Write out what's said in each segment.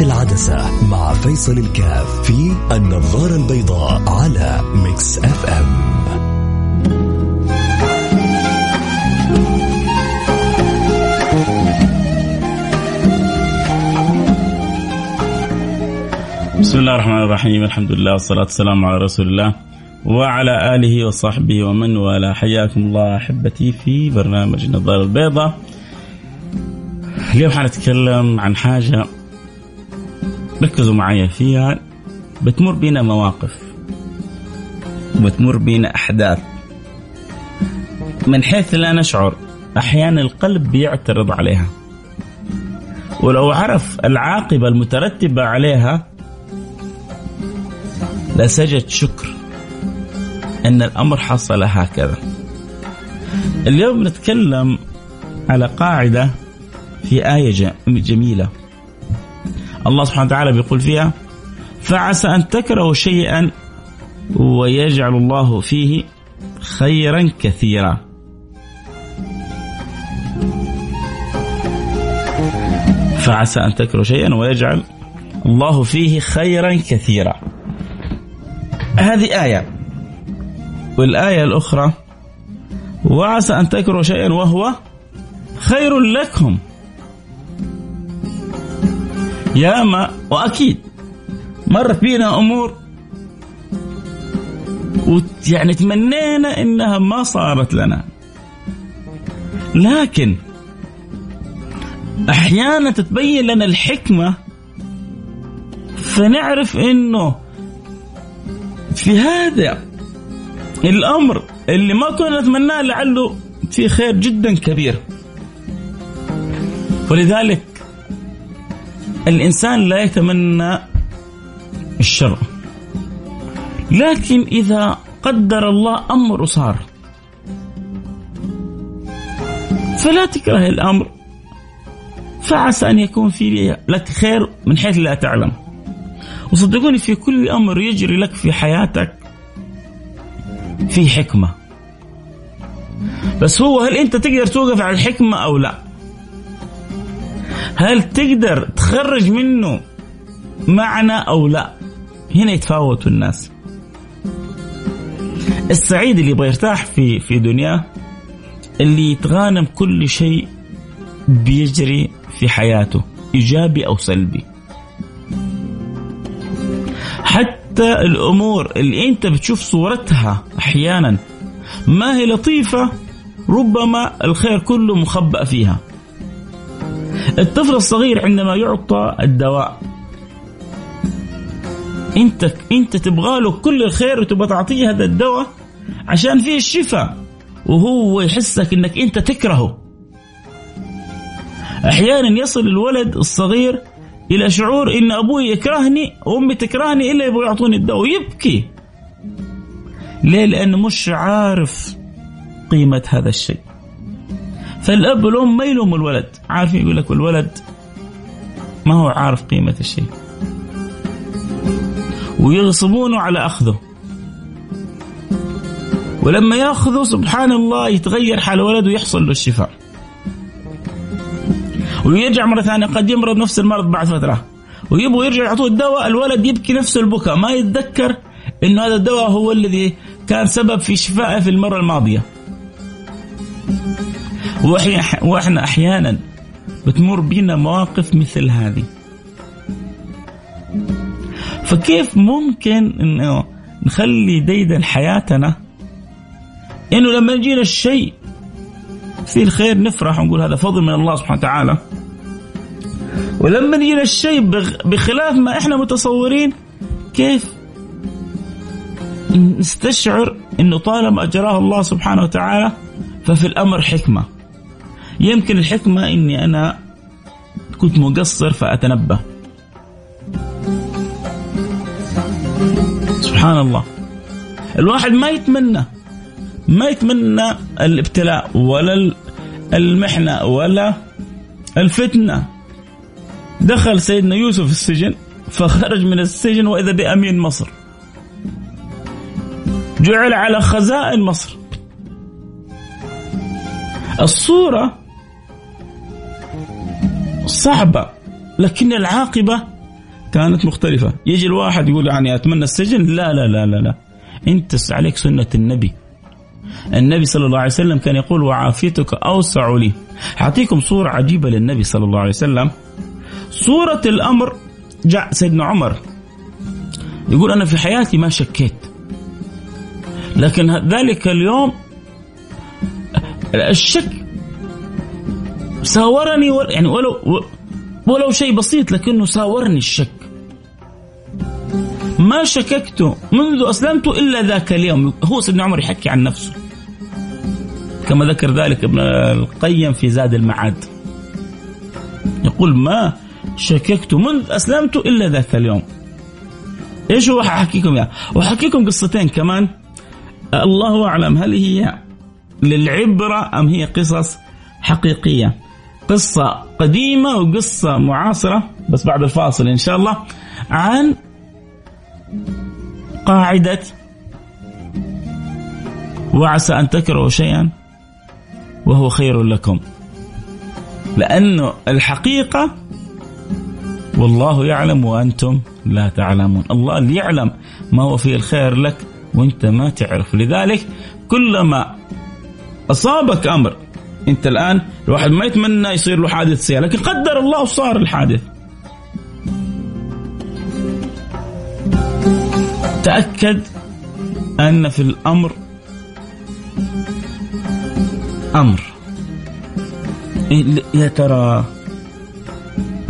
العدسة مع فيصل الكاف في النظارة البيضاء على ميكس أف أم. بسم الله الرحمن الرحيم. الحمد لله والصلاة والسلام على رسول الله وعلى آله وصحبه ومن والاه. حياكم الله أحبتي في برنامج النظارة البيضاء. اليوم حنتكلم عن حاجة ركزوا معي فيها. بتمر بينا مواقف. بتمر بينا أحداث. من حيث لا نشعر أحيانا القلب بيعترض عليها. ولو عرف العاقبة المترتبة عليها لسجد شكر أن الأمر حصل هكذا. اليوم نتكلم على قاعدة في آية جميلة. الله سبحانه وتعالى بيقول فيها فعسى أن تكرهوا شيئا ويجعل الله فيه خيرا كثيرا. فعسى أن تكرهوا شيئا ويجعل الله فيه خيرا كثيرا. هذه آية. والآية الأخرى وعسى أن تكرهوا شيئا وهو خير لكم. يا ما وأكيد مرت بينا أمور ويعني تمنينا إنها ما صارت لنا. لكن أحيانا تتبين لنا الحكمة فنعرف إنه في هذا الأمر اللي ما كنا نتمناه لعله في خير جدا كبير. ولذلك الإنسان لا يتمنى الشر. لكن إذا قدر الله أمر صار. فلا تكره الأمر. فعسى أن يكون في لك خير من حيث لا تعلم. وصدقوني في كل أمر يجري لك في حياتك في حكمة. بس هو هل أنت تقدر توقف على الحكمة أو لا؟ هل تقدر تخرج منه معنى أو لا؟ هنا يتفاوتوا الناس. السعيد اللي يبغى يرتاح في في دنياه اللي يتغانم كل شيء بيجري في حياته إيجابي أو سلبي. حتى الأمور اللي أنت بتشوف صورتها أحيانا ما هي لطيفة ربما الخير كله مخبأ فيها. الطفل الصغير عندما يعطى الدواء انت انت تبغى له كل الخير وتبغى تعطيه هذا الدواء عشان فيه الشفاء وهو يحسك إنك أنت تكرهه. أحيانا يصل الولد الصغير إلى شعور إن أبوي يكرهني وأمي تكرهني إلا يبغوا يعطوني الدواء ويبكي. ليه؟ لأنه مش عارف قيمة هذا الشيء. فالأب والام ما يلوموا الولد. عارفين يقول لك الولد ما هو عارف قيمة الشيء. ويغصبونه على أخذه. ولما يأخذه سبحان الله يتغير حال الولد ويحصل له الشفاء. ويرجع مرة ثانية قد يمرض نفس المرض بعد فترة. ويبغوا يرجع يعطوه الدواء الولد يبكي نفس البكاء. ما يتذكر إنه هذا الدواء هو الذي كان سبب في شفائه في المرة الماضية. وإحنا أحيانا بتمر بينا مواقف مثل هذه. فكيف ممكن إنه نخلي ديدا حياتنا إنه لما يجينا الشيء في الخير نفرح ونقول هذا فضل من الله سبحانه وتعالى. ولما يجينا الشيء بخلاف ما إحنا متصورين كيف نستشعر إنه طالما أجراه الله سبحانه وتعالى ففي الأمر حكمة؟ يمكن الحكمة إني أنا كنت مقصر فأتنبه. سبحان الله. الواحد ما يتمنى ما يتمنى الابتلاء ولا المحنة ولا الفتنة. دخل سيدنا يوسف السجن فخرج من السجن وإذا بأمين مصر. جعل على خزائن مصر. الصورة صعبة لكن العاقبة كانت مختلفة. يجي الواحد يقول يعني أتمنى السجن لا لا لا لا لا. أنت عليك سنة النبي. النبي صلى الله عليه وسلم كان يقول وعافيتك أوسع لي أعطيكم صورة عجيبة للنبي صلى الله عليه وسلم. صورة الأمر جاء سيدنا عمر. يقول أنا في حياتي ما شكيت لكن ذلك اليوم الشك ساورني يعني ولو ولو شيء بسيط لكنه ساورني الشك. ما شككت منذ أسلمت إلا ذاك اليوم. هو سيدنا عمر يحكي عن نفسه. كما ذكر ذلك ابن القيم في زاد المعاد. يقول ما شككت منذ أسلمت إلا ذاك اليوم. إيش هو؟ حأحكيكم يعني وأحكيكم قصتين كمان. الله أعلم هل هي للعبرة أم هي قصص حقيقية؟ قصة قديمة وقصة معاصرة. بس بعد الفاصل إن شاء الله. عن قاعدة وعسى أن تكرهوا شيئا وهو خير لكم. لأنه الحقيقة والله يعلم وأنتم لا تعلمون. الله اللي يعلم ما هو فيه الخير لك وأنت ما تعرف. لذلك كلما أصابك أمر انت الآن الواحد ما يتمنى يصير له حادث سيارة لكن قدر الله صار الحادث. تأكد أن في الأمر أمر. يا ترى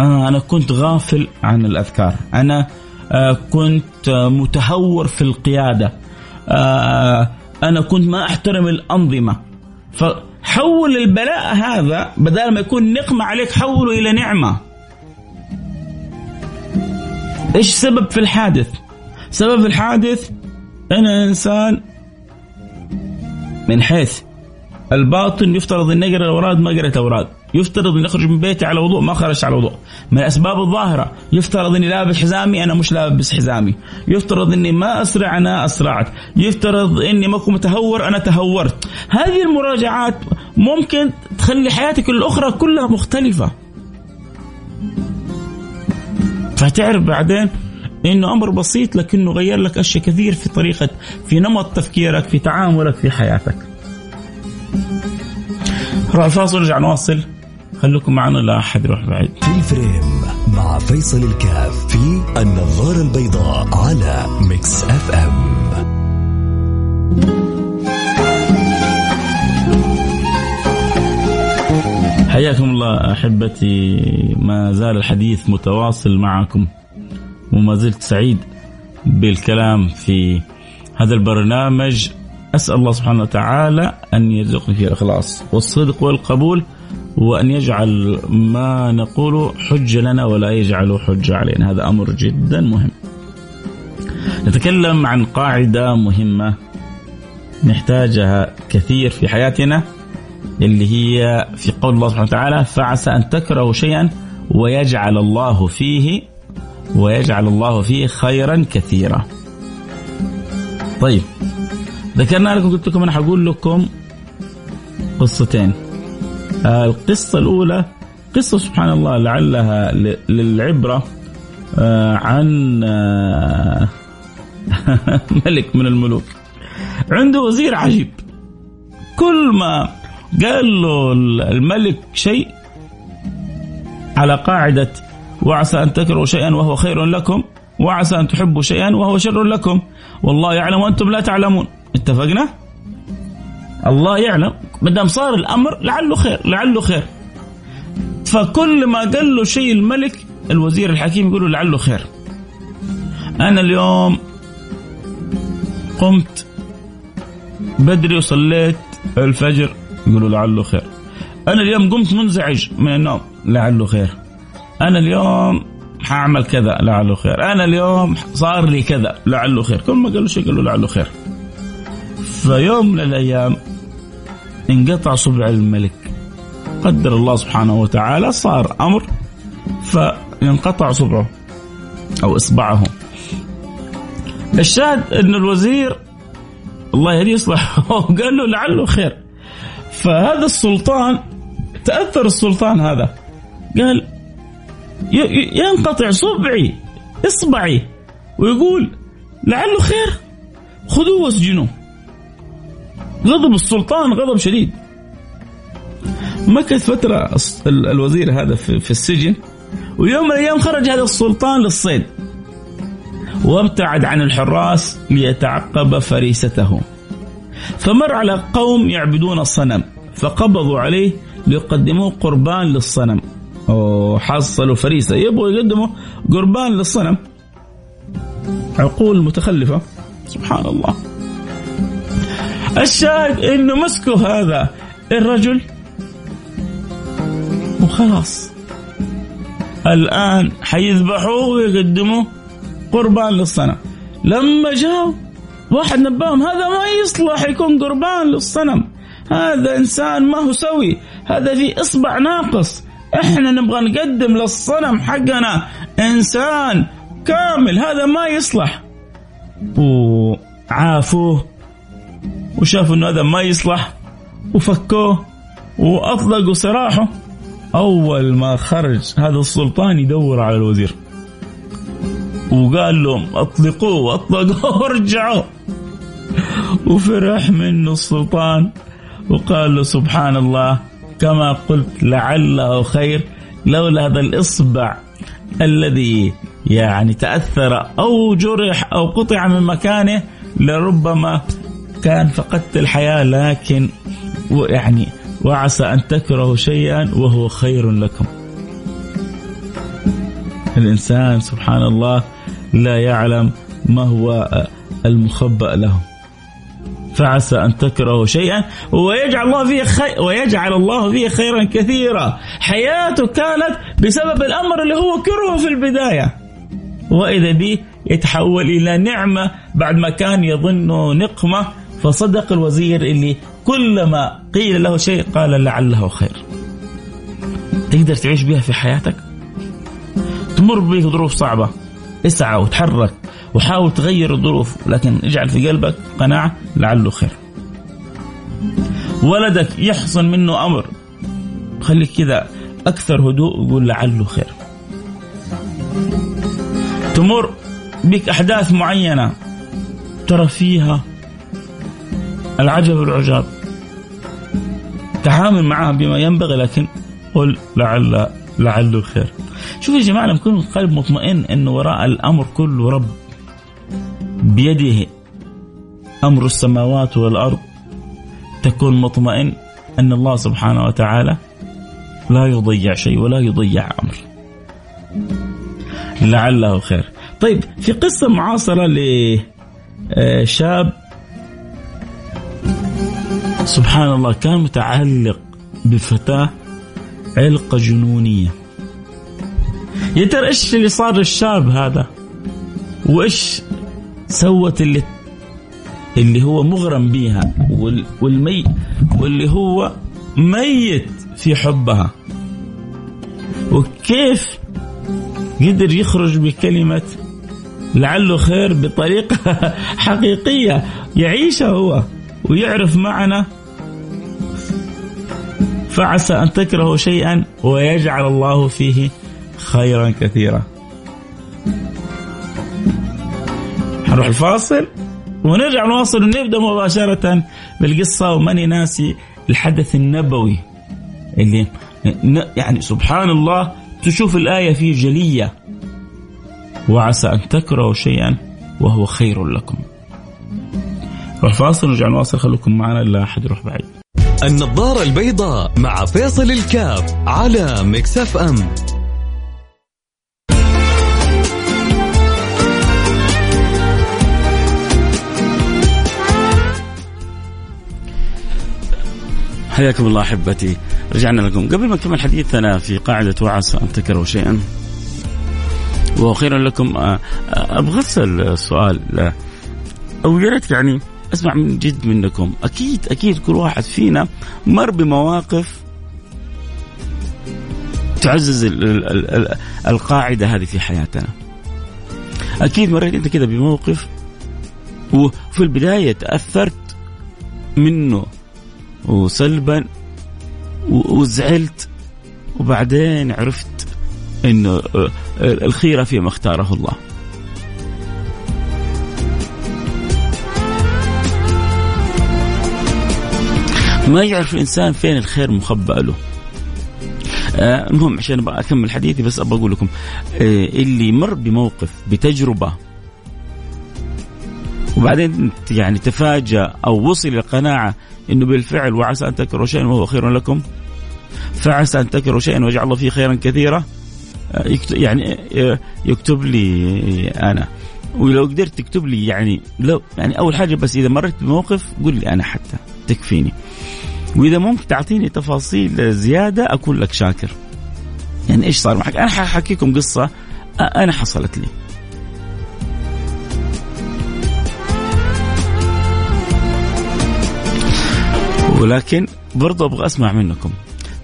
آه أنا كنت غافل عن الأذكار. أنا آه كنت متهور في القيادة. آه أنا كنت ما أحترم الأنظمة. فحول البلاء هذا بدل ما يكون نقمة عليك حوله إلى نعمة. إيش سبب في الحادث؟ سبب الحادث أن الإنسان من حيث الباطن يفترض أن يقرأ الأوراد ما قرأت أوراد. يفترض أن يخرج من بيتي على وضوء ما خرج على وضوء. من الأسباب الظاهرة يفترض أني لابس حزامي أنا مش لابس حزامي. يفترض أني ما أسرع أنا أسرعت. يفترض أني ما أكون متهور أنا تهورت. هذه المراجعات ممكن تخلي حياتك الأخرى كلها مختلفة فتعرف بعدين إنه أمر بسيط لكنه غير لك أشياء كثير في طريقة في نمط تفكيرك في تعاملك في حياتك. نروح الفاصل ونرجع نواصل خليكم معنا لا أحد يروح بعيد. في الفريم مع فيصل الكاف في النظارة البيضاء على ميكس أف أم. حياكم الله أحبتي. ما زال الحديث متواصل معكم وما زلت سعيد بالكلام في هذا البرنامج. أسأل الله سبحانه وتعالى أن يرزقني فيه الإخلاص والصدق والقبول وأن يجعل ما نقوله حجة لنا ولا يجعله حجة علينا. هذا أمر جدا مهم. نتكلم عن قاعدة مهمة نحتاجها كثير في حياتنا. اللي هي في قول الله سبحانه وتعالى فعسى أن تكرهوا شيئا ويجعل الله فيه ويجعل الله فيه خيرا كثيرا. طيب ذكرنا لكم قلت لكم أنا حقول لكم قصتين. آه القصة الأولى قصة سبحان الله لعلها للعبرة آه عن آه ملك من الملوك. عنده وزير عجيب. كل ما قال له الملك شيء على قاعدة وعسى أن تكرهوا شيئا وهو خير لكم وعسى أن تحبوا شيئا وهو شر لكم. والله يعلم وأنتم لا تعلمون. اتفقنا؟ الله يعلم. ما دام صار الأمر لعله خير لعله خير. فكل ما قال له شيء الملك الوزير الحكيم يقول له لعله خير. أنا اليوم قمت بدري وصليت الفجر. يقولوا لعله خير. أنا اليوم قمت منزعج من النوم. لعله خير. أنا اليوم حاعمل كذا لعله خير. أنا اليوم صار لي كذا لعله خير. كل ما قالوا شيء قالوا لعله خير. فيوم من الأيام انقطع صبع الملك. قدر الله سبحانه وتعالى صار أمر فينقطع صبعه أو إصبعه. الشاهد إن الوزير الله يهديه يصلح. قال له لعله خير. فهذا السلطان تأثر السلطان هذا. قال ينقطع صبعي إصبعي ويقول لعله خير. خذوه واسجنوه. غضب السلطان غضب شديد. مكث فترة الوزير هذا في السجن ويوم من الأيام خرج هذا السلطان للصيد. وابتعد عن الحراس ليتعقب فريسته فمر على قوم يعبدون الصنم فقبضوا عليه ليقدموه قربان للصنم. وحصلوا فريسة. يبغوا يقدموا قربان للصنم. عقول متخلفة. سبحان الله. الشاهد إنه مسكوا هذا الرجل. وخلاص. الآن حيذبحوه ويقدموه قربان للصنم. لما جاء واحد نباهم هذا ما يصلح يكون قربان للصنم. هذا إنسان ما هو سوي. هذا في إصبع ناقص. إحنا نبغى نقدم للصنم حقنا إنسان كامل. هذا ما يصلح. وعافوه وشافوا إنه هذا ما يصلح وفكوه وأطلقوا سراحه أول ما خرج هذا السلطان يدور على الوزير. وقال لهم اطلقوه واطلقوه وارجعوا وفرح منه السلطان وقال له سبحان الله كما قلت لعله خير لولا هذا الإصبع الذي يعني تأثر أو جرح أو قطع من مكانه لربما كان فقدت الحياة لكن يعني وعسى أن تكرهوا شيئا وهو خير لكم. الإنسان سبحان الله لا يعلم ما هو المخبأ له. فعسى أن تكرهوا شيئا ويجعل الله فيه خير ويجعل الله فيه خيرا كثيرا. حياته كانت بسبب الأمر اللي هو كرهه في البداية. وإذا به يتحول إلى نعمة بعد ما كان يظنه نقمة فصدق الوزير اللي كلما قيل له شيء قال لعله خير. تقدر تعيش بها في حياتك؟ تمر بك ظروف صعبة. اسعى وتحرك وحاول تغير الظروف لكن اجعل في قلبك قناعة لعله خير. ولدك يحصل منه أمر. خليك كذا أكثر هدوء وقول لعله خير. تمر بك أحداث معينة ترى فيها العجب والعجاب. تعامل معها بما ينبغي لكن قل لعل لعله خير. شوف يا جماعة لما يكون القلب مطمئن انه وراء الأمر كله رب بيده أمر السماوات والأرض تكون مطمئن إن الله سبحانه وتعالى لا يضيع شيء ولا يضيع أمر. لعله خير. طيب في قصة معاصرة لشاب سبحان الله كان متعلق بفتاة علقة جنونية. يا ترى إيش اللي صار للشاب هذا؟ وإيش سوت اللي اللي هو مغرم بيها والمي واللي هو ميت في حبها وكيف قدر يخرج بكلمة لعله خير بطريقة حقيقية يعيشها هو ويعرف معنى فعسى أن تكرهوا شيئا ويجعل الله فيه خيرا كثيرا حنروح الفاصل ونرجع نواصل ونبدأ مباشرة بالقصة وماني ناسي الحدث النبوي اللي يعني سبحان الله تشوف الآية فيه جلية وعسى أن تكرهوا شيئا وهو خير لكم. نروح فاصل ونرجع نواصل خليكم معنا لا أحد يروح بعيد. النظارة البيضاء مع فيصل الكاف على ميكس أف أم حياكم الله أحبتي. رجعنا لكم. قبل ما نكمل حديثنا في قاعدة وعسى ان تكرهوا شيئا. وأخيرا لكم آه، آه، أبغى أسأل سؤال أو يا ريت يعني أسمع من جد منكم. أكيد أكيد كل واحد فينا مر بمواقف تعزز القاعدة هذه في حياتنا. أكيد مريت أنت كذا بموقف وفي البداية تأثرت منه. وسلبا وزعلت. وبعدين عرفت إنه آه، الخيره فيما اختاره الله. ما يعرف الإنسان فين الخير مخبأ له. آه المهم عشان أكمل حديثي بس أبغى أقول لكم آه اللي مر بموقف بتجربة وبعدين يعني تفاجأ أو وصل إلى قناعة إنه بالفعل وعسى أن تكرهوا شيئا وهو خير لكم. فعسى أن تكرهوا شيئا ويجعل الله فيه خيرا كثيرا. آه، يعني آه، يكتب لي أنا. ولو قدرت تكتب لي يعني لو يعني أول حاجة بس إذا مرت بموقف قول لي أنا حتى تكفيني. وإذا ممكن تعطيني تفاصيل زيادة اكون لك شاكر. يعني إيش صار معك؟ أنا حأحكيكم قصة أنا حصلت لي. ولكن برضه أبغى أسمع منكم.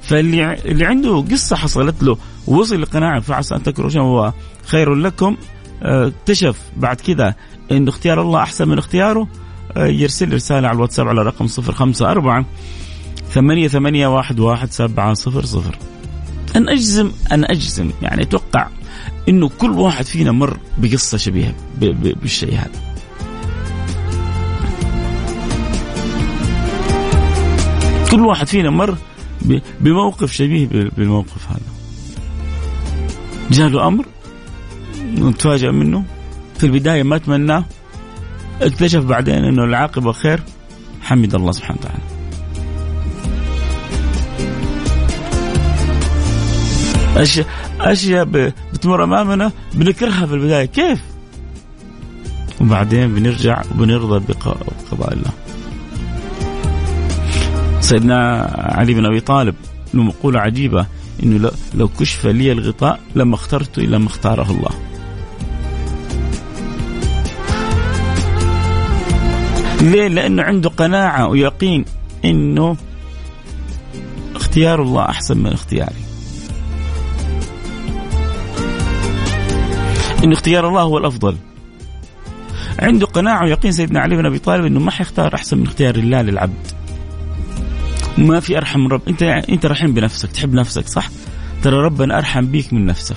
فاللي اللي عنده قصة حصلت له ووصل لقناعة فعسى أن تكرهوا شيئا هو خير لكم. آه، اكتشف بعد كذا انه اختيار الله أحسن من اختياره. آه، يرسل رسالة على الواتساب على رقم 054 ثمانية ثمانية واحد واحد سبعة صفر صفر. أنا أجزم أنا أجزم. يعني أتوقع إنه كل واحد فينا مر بقصة شبيهة بالشيء هذا. كل واحد فينا مر بموقف شبيه بالموقف هذا. جاله أمر نتفاجأ منه. في البداية ما تمناه اكتشف بعدين إنه العاقبة خير. حمد الله سبحانه وتعالى. اشياء أشياء بتمر أمامنا بنكرهها في البداية. كيف؟ وبعدين بنرجع وبنرضى بقضاء الله. سيدنا علي بن أبي طالب له مقولة عجيبة إنه لو كشف لي الغطاء لما اخترت إلا ما اختاره الله. ليه؟ لأنه عنده قناعة ويقين إنه اختيار الله أحسن من اختياري. انه اختيار الله هو الأفضل عنده قناعة ويقين سيدنا علي بن أبي طالب إنه ما حيختار أحسن من اختيار الله للعبد ما في أرحم من رب. أنت أنت رحيم بنفسك تحب نفسك صح؟ ترى ربنا أرحم بيك من نفسك.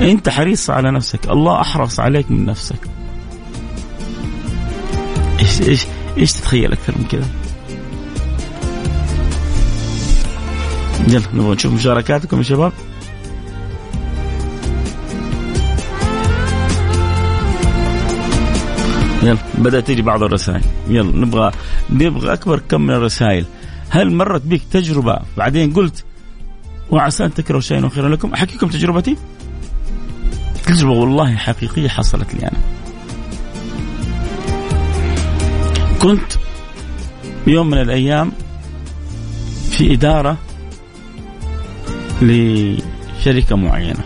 أنت حريص على نفسك. الله أحرص عليك من نفسك. إيش إيش إيش تتخيل أكثر من كذا؟ يلا نبغى نشوف مشاركاتكم يا شباب. يلا بدات تيجي بعض الرسائل. يلا نبغى نبغى أكبر كم من الرسائل. هل مرت بك تجربة؟ بعدين قلت وعسى أن تكرهوا شيئا خيرا لكم. احكيكم تجربتي؟ تجربة والله حقيقية حصلت لي أنا. كنت يوم من الأيام في إدارة لشركة معينة.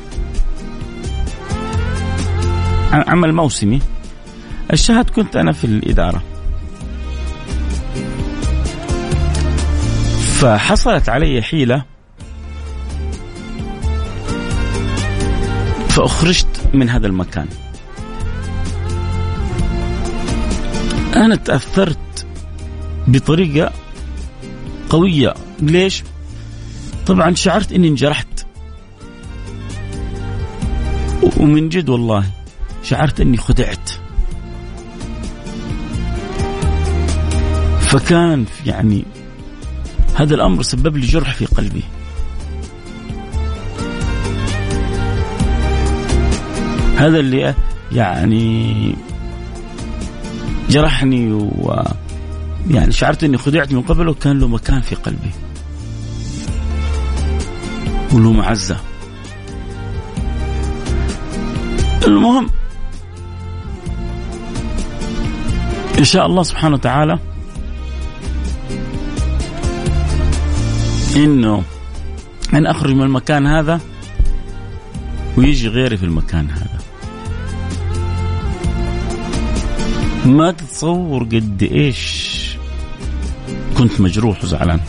عمل موسمي. الشهد كنت أنا في الإدارة. فحصلت علي حيلة. فأخرجت من هذا المكان. أنا تأثرت بطريقة قوية. ليش؟ طبعا شعرت إني انجرحت. ومن جد والله شعرت إني خدعت. فكان يعني هذا الأمر سبب لي جرح في قلبي. هذا اللي يعني جرحني و يعني شعرت إني خدعت من قبل وكان له مكان في قلبي. وله معزة. المهم إن شاء الله سبحانه وتعالى إنه أنا أخرج من المكان هذا ويجي غيري في المكان هذا. ما تتصور قد إيش كنت مجروح وزعلان.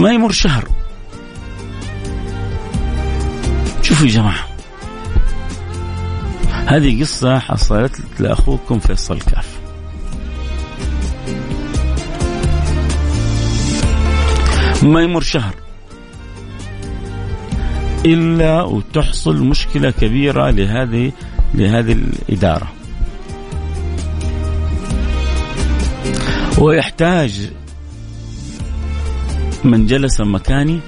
ما يمر شهر. شوفوا يا جماعة. هذه قصة حصلت لأخوكم فيصل كاف. ما يمر شهر إلا وتحصل مشكلة كبيرة لهذه لهذه الإدارة. ويحتاج من جلس مكاني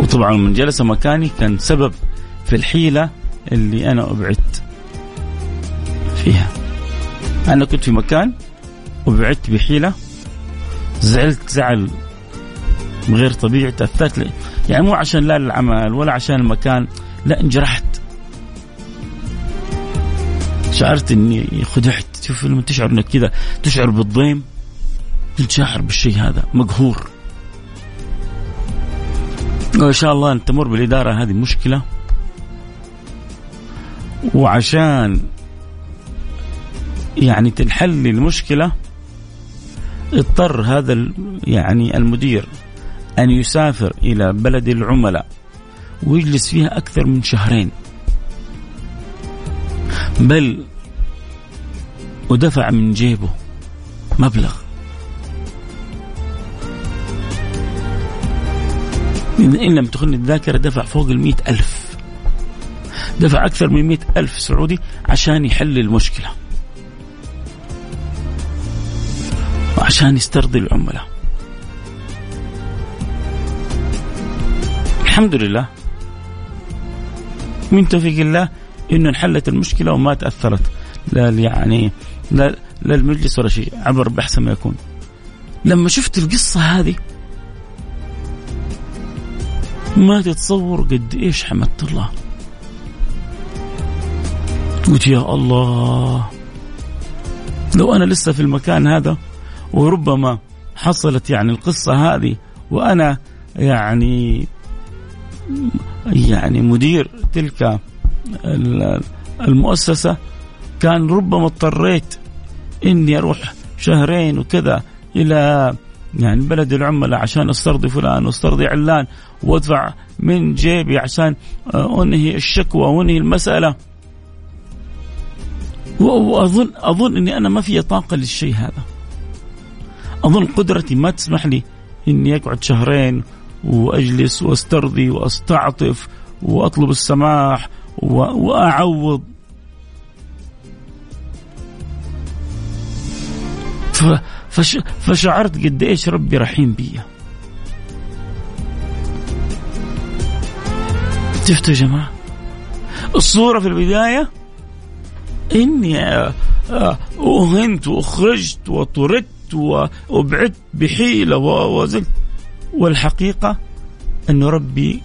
وطبعا من جلس مكاني كان سبب في الحيلة اللي أنا أبعدت فيها. أنا كنت في مكان وبعدت بحيلة زعلت زعل غير طبيعي تأثرت لي يعني مو عشان لا العمل ولا عشان المكان لا انجرحت. شعرت إني خدعت. شوف لما تشعر إنك كذا تشعر بالضيم كنت شاعر بالشيء هذا مقهور. وإن شاء الله أن تمر بالإدارة هذه مشكلة. وعشان يعني تنحل المشكلة اضطر هذا يعني المدير أن يسافر إلى بلد العملاء ويجلس فيها أكثر من شهرين. بل ودفع من جيبه مبلغ. إن لم تخن الذاكرة دفع فوق المئة ألف. دفع أكثر من مئة ألف سعودي عشان يحل المشكلة. وعشان يسترضي العملاء. الحمد لله. من توفيق الله إنه انحلت المشكلة وما تأثرت. لا يعني لا لا المجلس ولا شيء عبر بأحسن ما يكون. لما شفت القصة هذه ما تتصور قد إيش حمدت الله. قلت يا الله لو أنا لسه في المكان هذا وربما حصلت يعني القصة هذه وأنا يعني يعني مدير تلك المؤسسة كان ربما اضطريت إني أروح شهرين وكذا إلى يعني بلد العملاء عشان أسترضي فلان وأسترضي علان وأدفع من جيبي عشان أنهي الشكوى وأنهي المسألة. وأظن أظن إني أنا ما في طاقة للشيء هذا. أظن قدرتي ما تسمح لي إني أقعد شهرين وأجلس وأسترضي وأستعطف وأطلب السماح وأعوض. فش فشعرت قد إيش ربي رحيم بي. شفتوا يا جماعة؟ الصورة في البداية إني أهنت وأخرجت وطردت وأبعدت بحيلة وزلت. والحقيقة انه ربي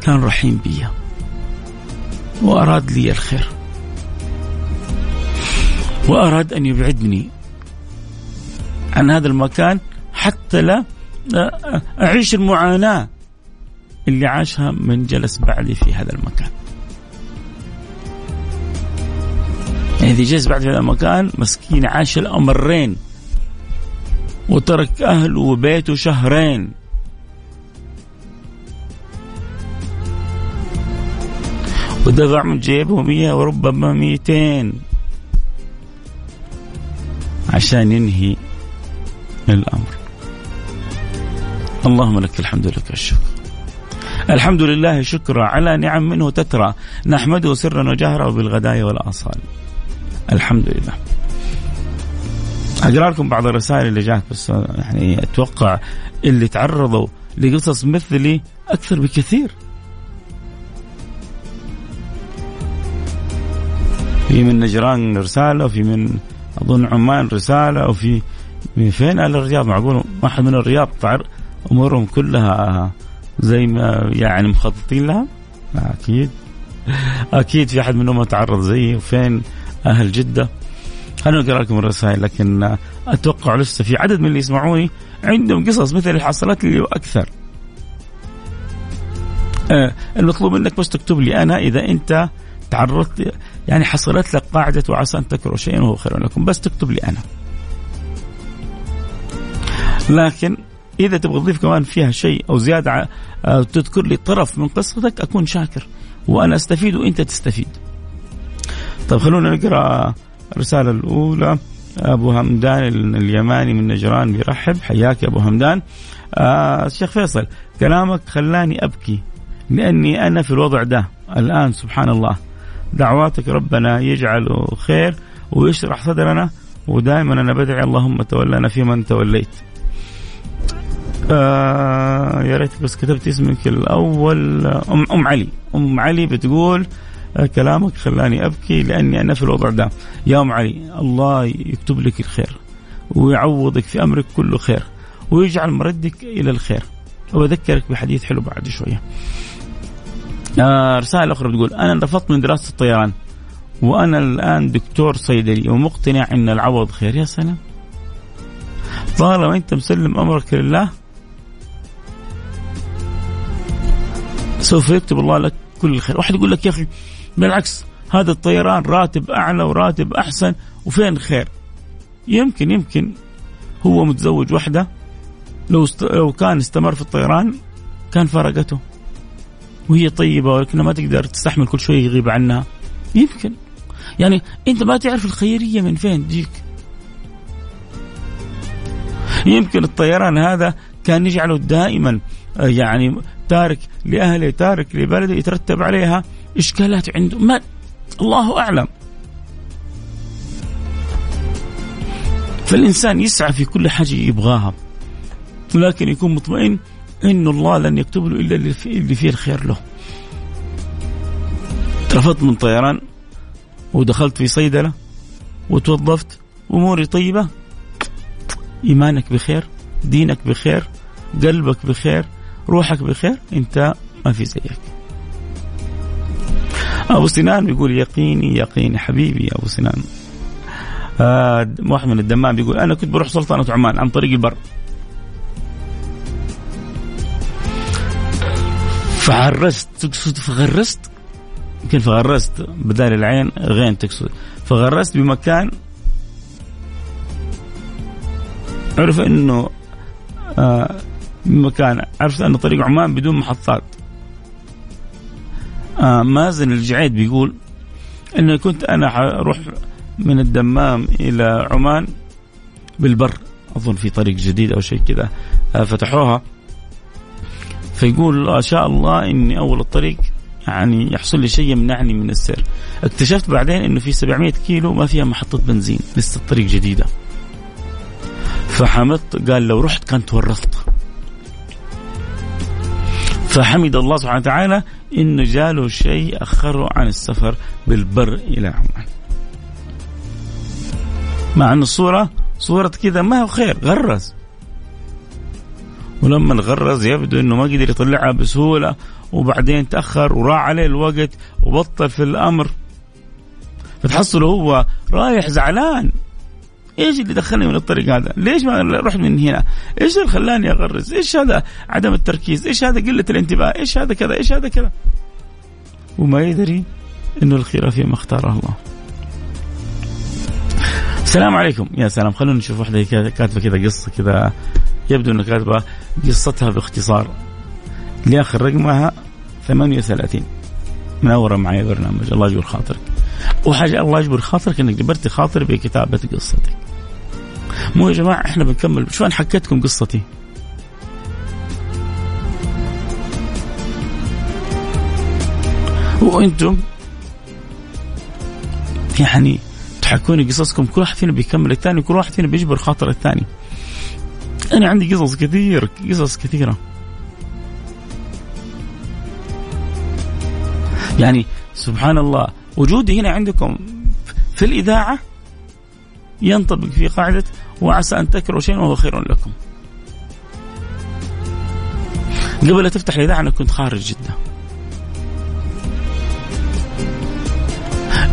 كان رحيم بي وأراد لي الخير. وأراد أن يبعدني عن هذا المكان حتى لا أعيش المعاناة اللي عاشها من جلس بعدي في هذا المكان. يعني جلس بعد في هذا المكان مسكين عاش الأمرين. وترك اهله وبيته شهرين. ودفع من جيبه مية وربما ميتين. عشان ينهي الأمر. اللهم لك الحمد لك الشكر. الحمد لله شكرا على نعم منه تترى. نحمده سرا وجهرا وبالغدايا والآصال. الحمد لله. اقرا لكم بعض الرسائل اللي جات بس يعني أتوقع اللي تعرضوا لقصص مثلي أكثر بكثير. في من نجران رسالة وفي من أظن عمان رسالة وفي من فين أهل الرياض؟ معقول ما حد من الرياض تعر أمورهم كلها زي ما يعني مخططين لها؟ أكيد. أكيد في أحد منهم تعرض زيي وفين أهل جدة. خليني اقرا لكم الرسائل لكن أتوقع لسه في عدد من اللي يسمعوني عندهم قصص مثل اللي حصلت لي وأكثر. آه المطلوب منك بس تكتب لي أنا إذا أنت تعرضت يعني حصلت لك قاعدة وعسى أن تكرهوا شيئا وهو خير لكم بس تكتب لي أنا. لكن إذا تبغى تضيف كمان فيها شيء أو زيادة أو تذكر لي طرف من قصتك أكون شاكر وأنا أستفيد وأنت تستفيد. طيب خلونا نقرأ الرسالة الأولى أبو همدان اليماني من نجران بيرحب حياك يا أبو همدان. آه الشيخ فيصل كلامك خلاني أبكي لأني أنا في الوضع ده الآن سبحان الله. دعواتك ربنا يجعله خير ويشرح صدرنا ودائما أنا بدعي اللهم تولنا في من توليت. آه يا ريت بس كتبت اسمك الأول ام أم علي. أم علي بتقول كلامك خلاني أبكي لأني أنا في الوضع ده يا أم علي الله يكتب لك الخير ويعوضك في أمرك كله خير ويجعل مردك إلى الخير. وبذكرك بحديث حلو بعد شوية. آه رسالة أخرى بتقول أنا رفضت من دراسة الطيران وأنا الآن دكتور صيدلي ومقتنع أن العوض خير. يا سلام. طالما أنت مسلم أمرك لله. سوف يكتب الله لك كل الخير واحد يقول لك يا أخي بالعكس هذا الطيران راتب أعلى وراتب أحسن وفين الخير يمكن يمكن هو متزوج وحدة لو است... لو كان استمر في الطيران كان فرقته وهي طيبة ولكنها ما تقدر تستحمل كل شوية يغيب عنها. يمكن. يعني أنت ما تعرف الخيرية من فين تجيك. يمكن الطيران هذا كان يجعله دائما آه، يعني تارك لأهله تارك لبلده يترتب عليها إشكالات عنده. ما الله أعلم. فالإنسان يسعى في كل حاجة يبغاها ولكن يكون مطمئن إن الله لن يكتب له إلا اللي فيه الخير له. رفضت من طيران ودخلت في صيدلة وتوظفت أموري طيبة. إيمانك بخير دينك بخير قلبك بخير روحك بخير أنت ما في زيك. أبو سنان بيقول يقيني يقيني حبيبي يا أبو سنان. آه واحد من الدمام بيقول أنا كنت بروح سلطنة عمان عن طريق البر. فعرست تقصد فغرست؟ يمكن فغرست بدال العين غين تقصد. فغرست بمكان عرف إنه آه بمكان عرفت انه طريق عمان بدون محطات. آه مازن الجعيد بيقول انه كنت أنا أروح من الدمام إلى عمان بالبر أظن في طريق جديد أو شيء كذا. آه فتحوها. فيقول شاء الله إني أول الطريق يعني يحصل لي شيء يمنعني من السير. اكتشفت بعدين إنه في 700 كيلو ما فيها محطة بنزين لسه الطريق جديدة. فحمدت قال لو رحت كنت ورطت فحمد الله سبحانه وتعالى انه جاله شيء اخره عن السفر بالبر إلى عمان. مع أن الصورة صورة كذا ما هو خير غرز. ولما غرز يبدو إنه ما قدر يطلعها بسهولة وبعدين تأخر وراح عليه الوقت وبطل في الأمر. فتحصله هو رايح زعلان. إيش اللي دخلني من الطريق هذا؟ ليش ما رحت من هنا؟ إيش اللي خلاني اغرز؟ إيش هذا عدم التركيز؟ إيش هذا قلة الانتباه؟ إيش هذا كذا؟ إيش هذا كذا؟ وما يدري إنه الخير فيما اختاره الله. السلام عليكم يا سلام خلونا نشوف واحدة كاتبة كذا قصة كذا يبدو إنها كاتبة قصتها باختصار لآخر رقمها 38 منوره معي برنامج الله يجبر خاطرك وحاجه الله يجبر خاطرك إنك جبرتي خاطري بكتابة قصتك مو يا جماعة إحنا بنكمل. شو أنا حكيتكم قصتي؟ وأنتم يعني تحكوني قصصكم كل واحد فينا بيكمل الثاني كل واحد فينا بيجبر خاطر الثاني. أنا عندي قصص كثير قصص كثيرة. يعني سبحان الله وجودي هنا عندكم في الإذاعة ينطبق في قاعدة وعسى أن تكرهوا شيئا وهو خير لكم. قبل لا تفتح الإذاعة أنا كنت خارج جده.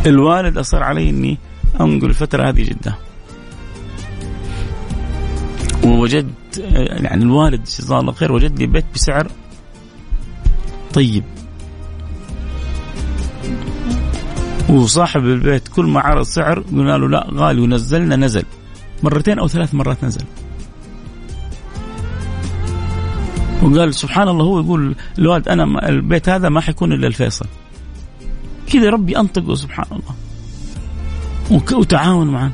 الوالد أصر علي إني أنقل الفترة هذه جده. ووجدت يعني الوالد جزاه الله خير وجد لي بيت بسعر طيب وصاحب البيت كل ما عرض سعر قلنا له لا غالي ونزلنا نزل مرتين أو ثلاث مرات نزل. وقال سبحان الله هو يقول الوالد أنا البيت هذا ما حيكون إلا الفيصل. كذا ربي أنطقه سبحان الله. وتعاون معنا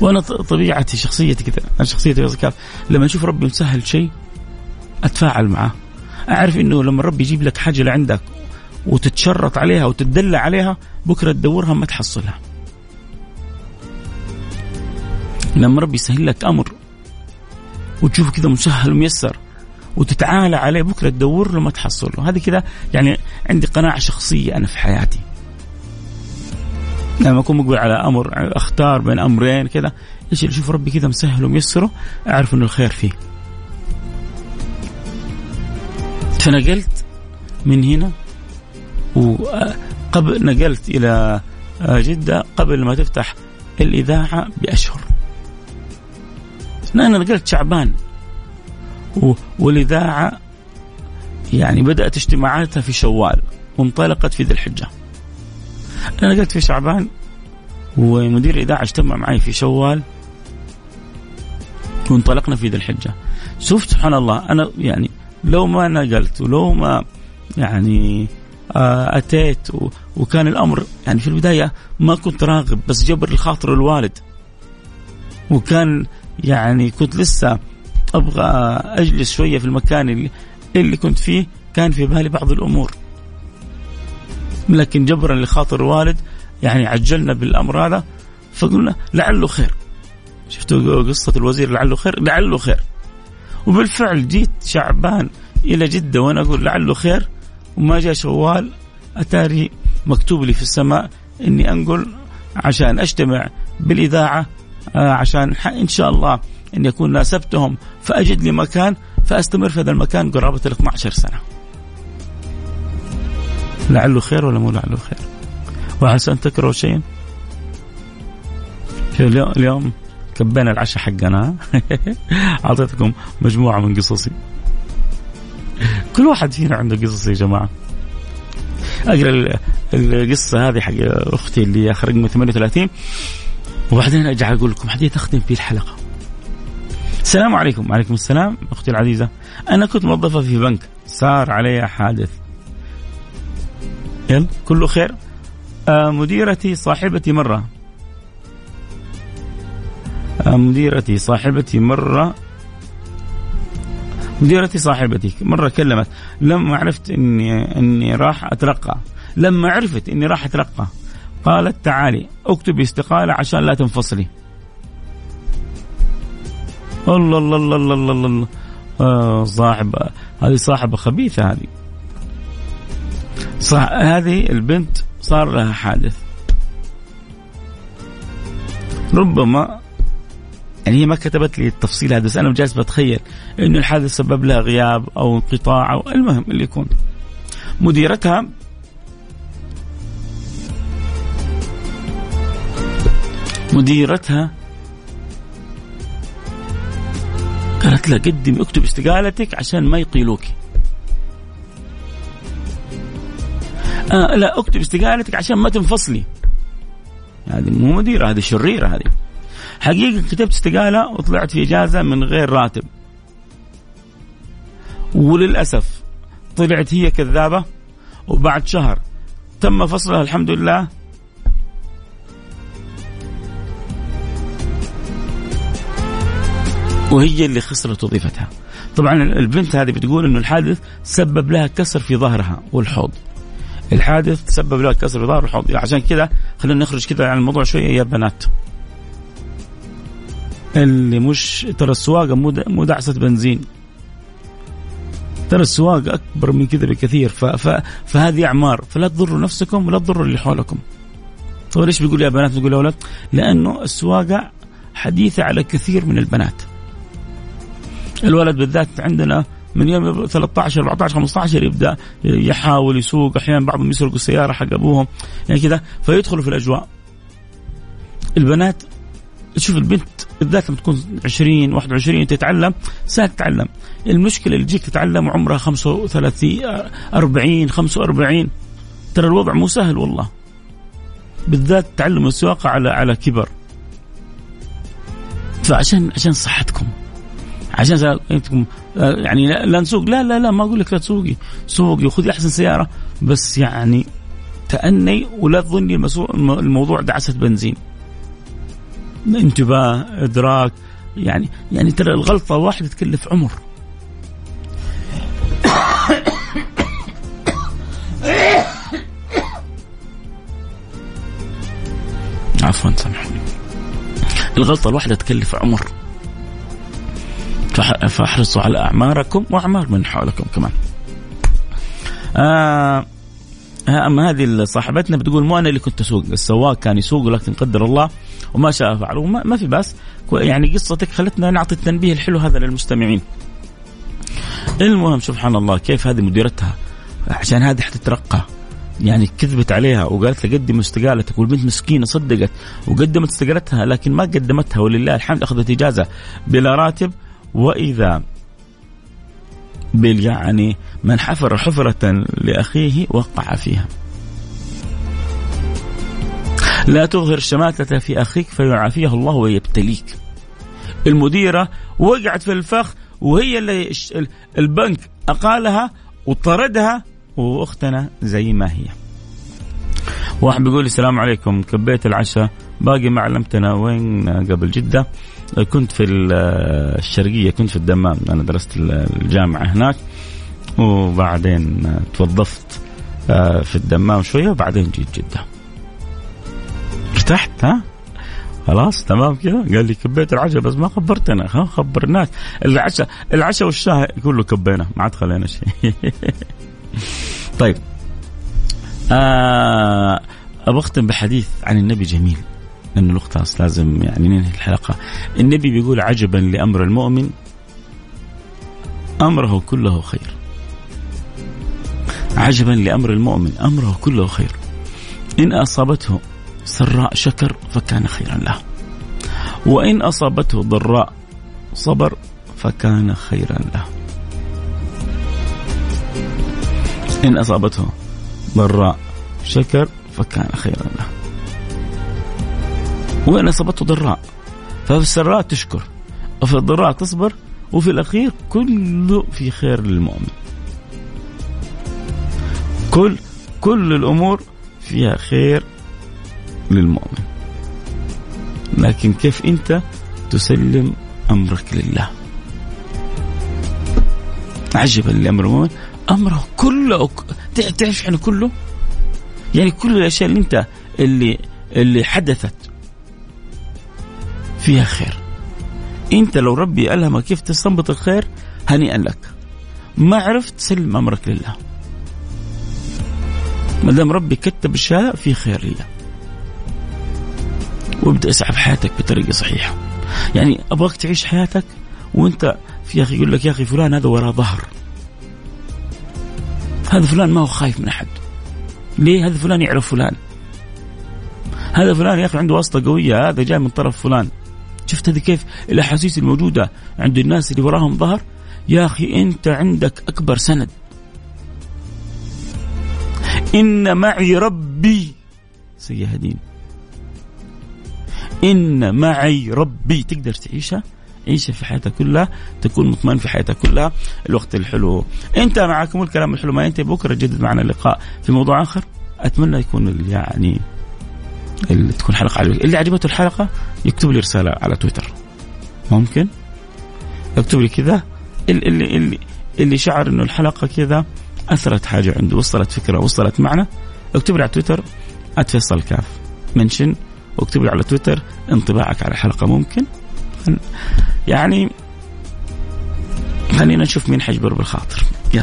وأنا طبيعتي شخصيتي كذا أنا شخصيتي كذا لما أشوف ربي مسهل شيء أتفاعل معه أعرف إنه لما ربي يجيب لك حاجة لعندك وتتشرط عليها وتدلع عليها بكرة تدورها ما تحصلها. لما ربي يسهل لك أمر. وتشوفه كذا مسهل وميسر. وتتعالى عليه بكرة تدور له ما تحصل له. هذه كذا يعني عندي قناعة شخصية أنا في حياتي. لما أكون مقبل على أمر أختار بين أمرين كذا إيش اللي أشوف ربي كذا مسهل وميسره أعرف إنه الخير فيه. فنقلت من هنا وقبل نقلت إلى جدة قبل ما تفتح الإذاعة بأشهر. أنا نقلت شعبان. والاذاعه يعني بدأت اجتماعاتها في شوال وانطلقت في ذي الحجة. أنا قلت في شعبان ومدير الاذاعه اجتمع معي في شوال وانطلقنا في ذي الحجة. شفت سبحان الله أنا يعني لو ما نقلت ولو ما يعني آه، أتيت وكان الأمر يعني في البداية ما كنت راغب بس جبر الخاطر الوالد. وكان يعني كنت لسه أبغى أجلس شوية في المكان اللي, اللي كنت فيه كان في بالي بعض الأمور. لكن جبرا لخاطر الوالد يعني عجلنا بالأمر هذا فقلنا لعله خير. شفتوا قصة الوزير لعله خير؟ لعله خير. وبالفعل جيت شعبان إلى جدة وأنا أقول لعله خير وما جاء شوال أتاري مكتوب لي في السماء إني أنقل عشان أجتمع بالإذاعة آه، عشان إن شاء الله أن يكون ناسبتهم فأجد لي مكان فأستمر في هذا المكان قرابة ال 12 سنة. لعله خير ولا مو لعله خير؟ وعسى أن تكرهوا شيئا اليوم كبينا العشاء حقنا. أعطيتكم مجموعة من قصصي. كل واحد فينا عنده قصص يا جماعة. أقرأ القصة هذه حق أختي اللي اخر رقم 38 وبعدين ارجع أقول لكم حديث أختم فيه الحلقة. السلام عليكم. وعليكم السلام أختي العزيزة. أنا كنت موظفة في بنك. صار علي حادث. يلا. كله خير؟ آه مديرتي صاحبتي مرة. آه مديرتي صاحبتي مرة. مديرتي صاحبتي مرة كلمت. لما عرفت اني إني راح اترقى لما عرفت إني راح اترقى قالت تعالي اكتبي استقالة عشان لا تنفصلي. الله الله الله الله الله, الله. آه هذه صاحبة خبيثة هذه. صح هذه البنت صار لها حادث. ربما يعني هي ما كتبت لي التفصيل هذا بس أنا جالس بتخيل إنه الحادث سبب لها غياب أو انقطاع أو المهم اللي يكون. مديرتها مديرتها قالت لها قدمي اكتب استقالتك عشان ما يقيلوك. آه لا اكتب استقالتك عشان ما تنفصلي. هذه مو مديرة هذه شريرة هذه. حقيقة كتبت استقالة وطلعت في إجازة من غير راتب. وللأسف طلعت هي كذابة وبعد شهر تم فصلها الحمد لله وهي اللي خسرت وظيفتها. طبعا البنت هذه بتقول إنه الحادث سبب لها كسر في ظهرها والحوض. الحادث سبب لها كسر في ظهر والحوض. عشان كذا خلينا نخرج كذا عن الموضوع شوية يا بنات. اللي مش ترى السواقة مو مو دعسة بنزين. ترى السواقة أكبر من كذا بكثير. ف... ف... فهذه أعمار. فلا تضروا نفسكم ولا تضروا اللي حولكم. طيب ليش بيقول يا بنات؟ بيقول يا أولاد؟ لأنه السواقة حديثة على كثير من البنات. الولد بالذات عندنا من يوم 13 14 15 يبدأ يحاول يسوق. أحيانا بعضهم يسرقوا السيارة حق أبوهم. يعني كذا. فيدخلوا في الأجواء. البنات تشوف البنت بالذات لما تكون 20 21 تتعلم سهل تتعلم. المشكلة اللي تجيك تتعلم وعمرها 35 40 45 ترى الوضع مو سهل والله. بالذات تعلم السواقة على على كبر. فعشان عشان صحتكم. عشان أنتم يعني لا نسوق. لا لا لا ما أقول لك لا تسوقي. سوقي وخذي أحسن سيارة. بس يعني تأني ولا تظني الموضوع دعسة بنزين. انتباه إدراك يعني يعني ترى الغلطة واحدة تكلف عمر. عفوا سامحوني الغلطة الواحدة تكلف عمر. فاحرصوا على أعماركم وأعمار من حولكم كمان. آه أما هذه صاحبتنا بتقول مو أنا اللي كنت أسوق السواق كان يسوق لكن قدر الله وما شاء فعل ما في بأس. يعني قصتك خلتنا نعطي التنبيه الحلو هذا للمستمعين. المهم سبحان الله كيف هذه مديرتها؟ عشان هذه حتترقى. يعني كذبت عليها وقالت لها قدم استقالتك والبنت مسكينة صدقت وقدمت استقالتها لكن ما قدمتها ولله الحمد أخذت إجازة بلا راتب. وإذا بال يعني من حفر حفرة لأخيه وقع فيها. لا تظهر شماتة في أخيك فيعافيه الله ويبتليك. المديرة وقعت في الفخ وهي اللي البنك أقالها وطردها وأختنا زي ما هي. واحد بيقول السلام عليكم كبيت العشاء باقي ما علمتنا وين؟ قبل جدة. كنت في الشرقية كنت في الدمام. أنا درست الجامعة هناك وبعدين توظفت آه، في الدمام شوية وبعدين جيت جدة. ارتحت ها؟ خلاص تمام كذا. قال لي كبيت العشاء بس ما خبرتنا ها خبرناك. العشاء العشاء والشاي كله كبينا ما عاد خلينا شيء. طيب. آه أبغى أختم بحديث عن النبي جميل. لأنه الوقت لازم يعني ننهي الحلقة. النبي بيقول عجبا لأمر المؤمن أمره كله خير. عجبا لأمر المؤمن أمره كله خير. إن أصابته سراء شكر فكان خيرا له. وإن أصابته ضراء صبر فكان خيرا له. إن أصابته ضراء شكر فكان خيرا له. وإن أصابته ضراء. ففي السراء تشكر. وفي الضراء تصبر. وفي الأخير كله في خير للمؤمن. كل كل الأمور فيها خير للمؤمن. لكن كيف أنت تسلم أمرك لله؟ عجبا لأمر المؤمن. أمره كله تعرف يعني كله؟ يعني كل الأشياء اللي أنت اللي اللي حدثت فيها خير. انت لو ربي ألهمك كيف تستنبط الخير هنيئا لك. ما عرفت سلم أمرك لله. ما دام ربي كتب اشياء في خير لله. وابدأ اسعى في حياتك بطريقة صحيحة. يعني أبغاك تعيش حياتك وانت في أخي يقول لك يا أخي فلان هذا وراه ظهر. هذا فلان ما هو خايف من أحد. ليه هذا فلان يعرف فلان؟ هذا فلان يا أخي عنده واسطة قوية هذا جاي من طرف فلان. شفت هذه كيف الأحاسيس الموجودة عند الناس اللي وراهم ظهر؟ يا أخي أنت عندك أكبر سند. إن معي ربي سيهدين. إن معي ربي تقدر تعيشها؟ عيشها في حياتك كلها تكون مطمئن في حياتك كلها. الوقت الحلو. أنت معكم الكلام الحلو ما ينتهي. بكرة جدد معنا اللقاء في موضوع آخر. أتمنى يكون يعني اللي تكون حلقة عجبك اللي عجبته الحلقة يكتب لي رسالة على تويتر. ممكن؟ يكتب لي كذا. اللي اللي اللي شعر إنه الحلقة كذا أثرت حاجة عنده وصلت فكرة وصلت معنا اكتب لي على تويتر @فيصل كاف منشن. واكتب لي على تويتر انطباعك على الحلقة ممكن. يعني خلينا نشوف مين حيجبر بالخاطر. يلا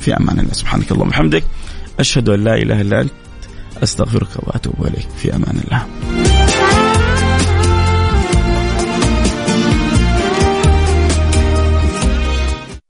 في أمان الله. سبحانك اللهم وبحمدك. أشهد أن لا إله إلا أنت. أستغفرك وأتوب إليك. في أمان الله.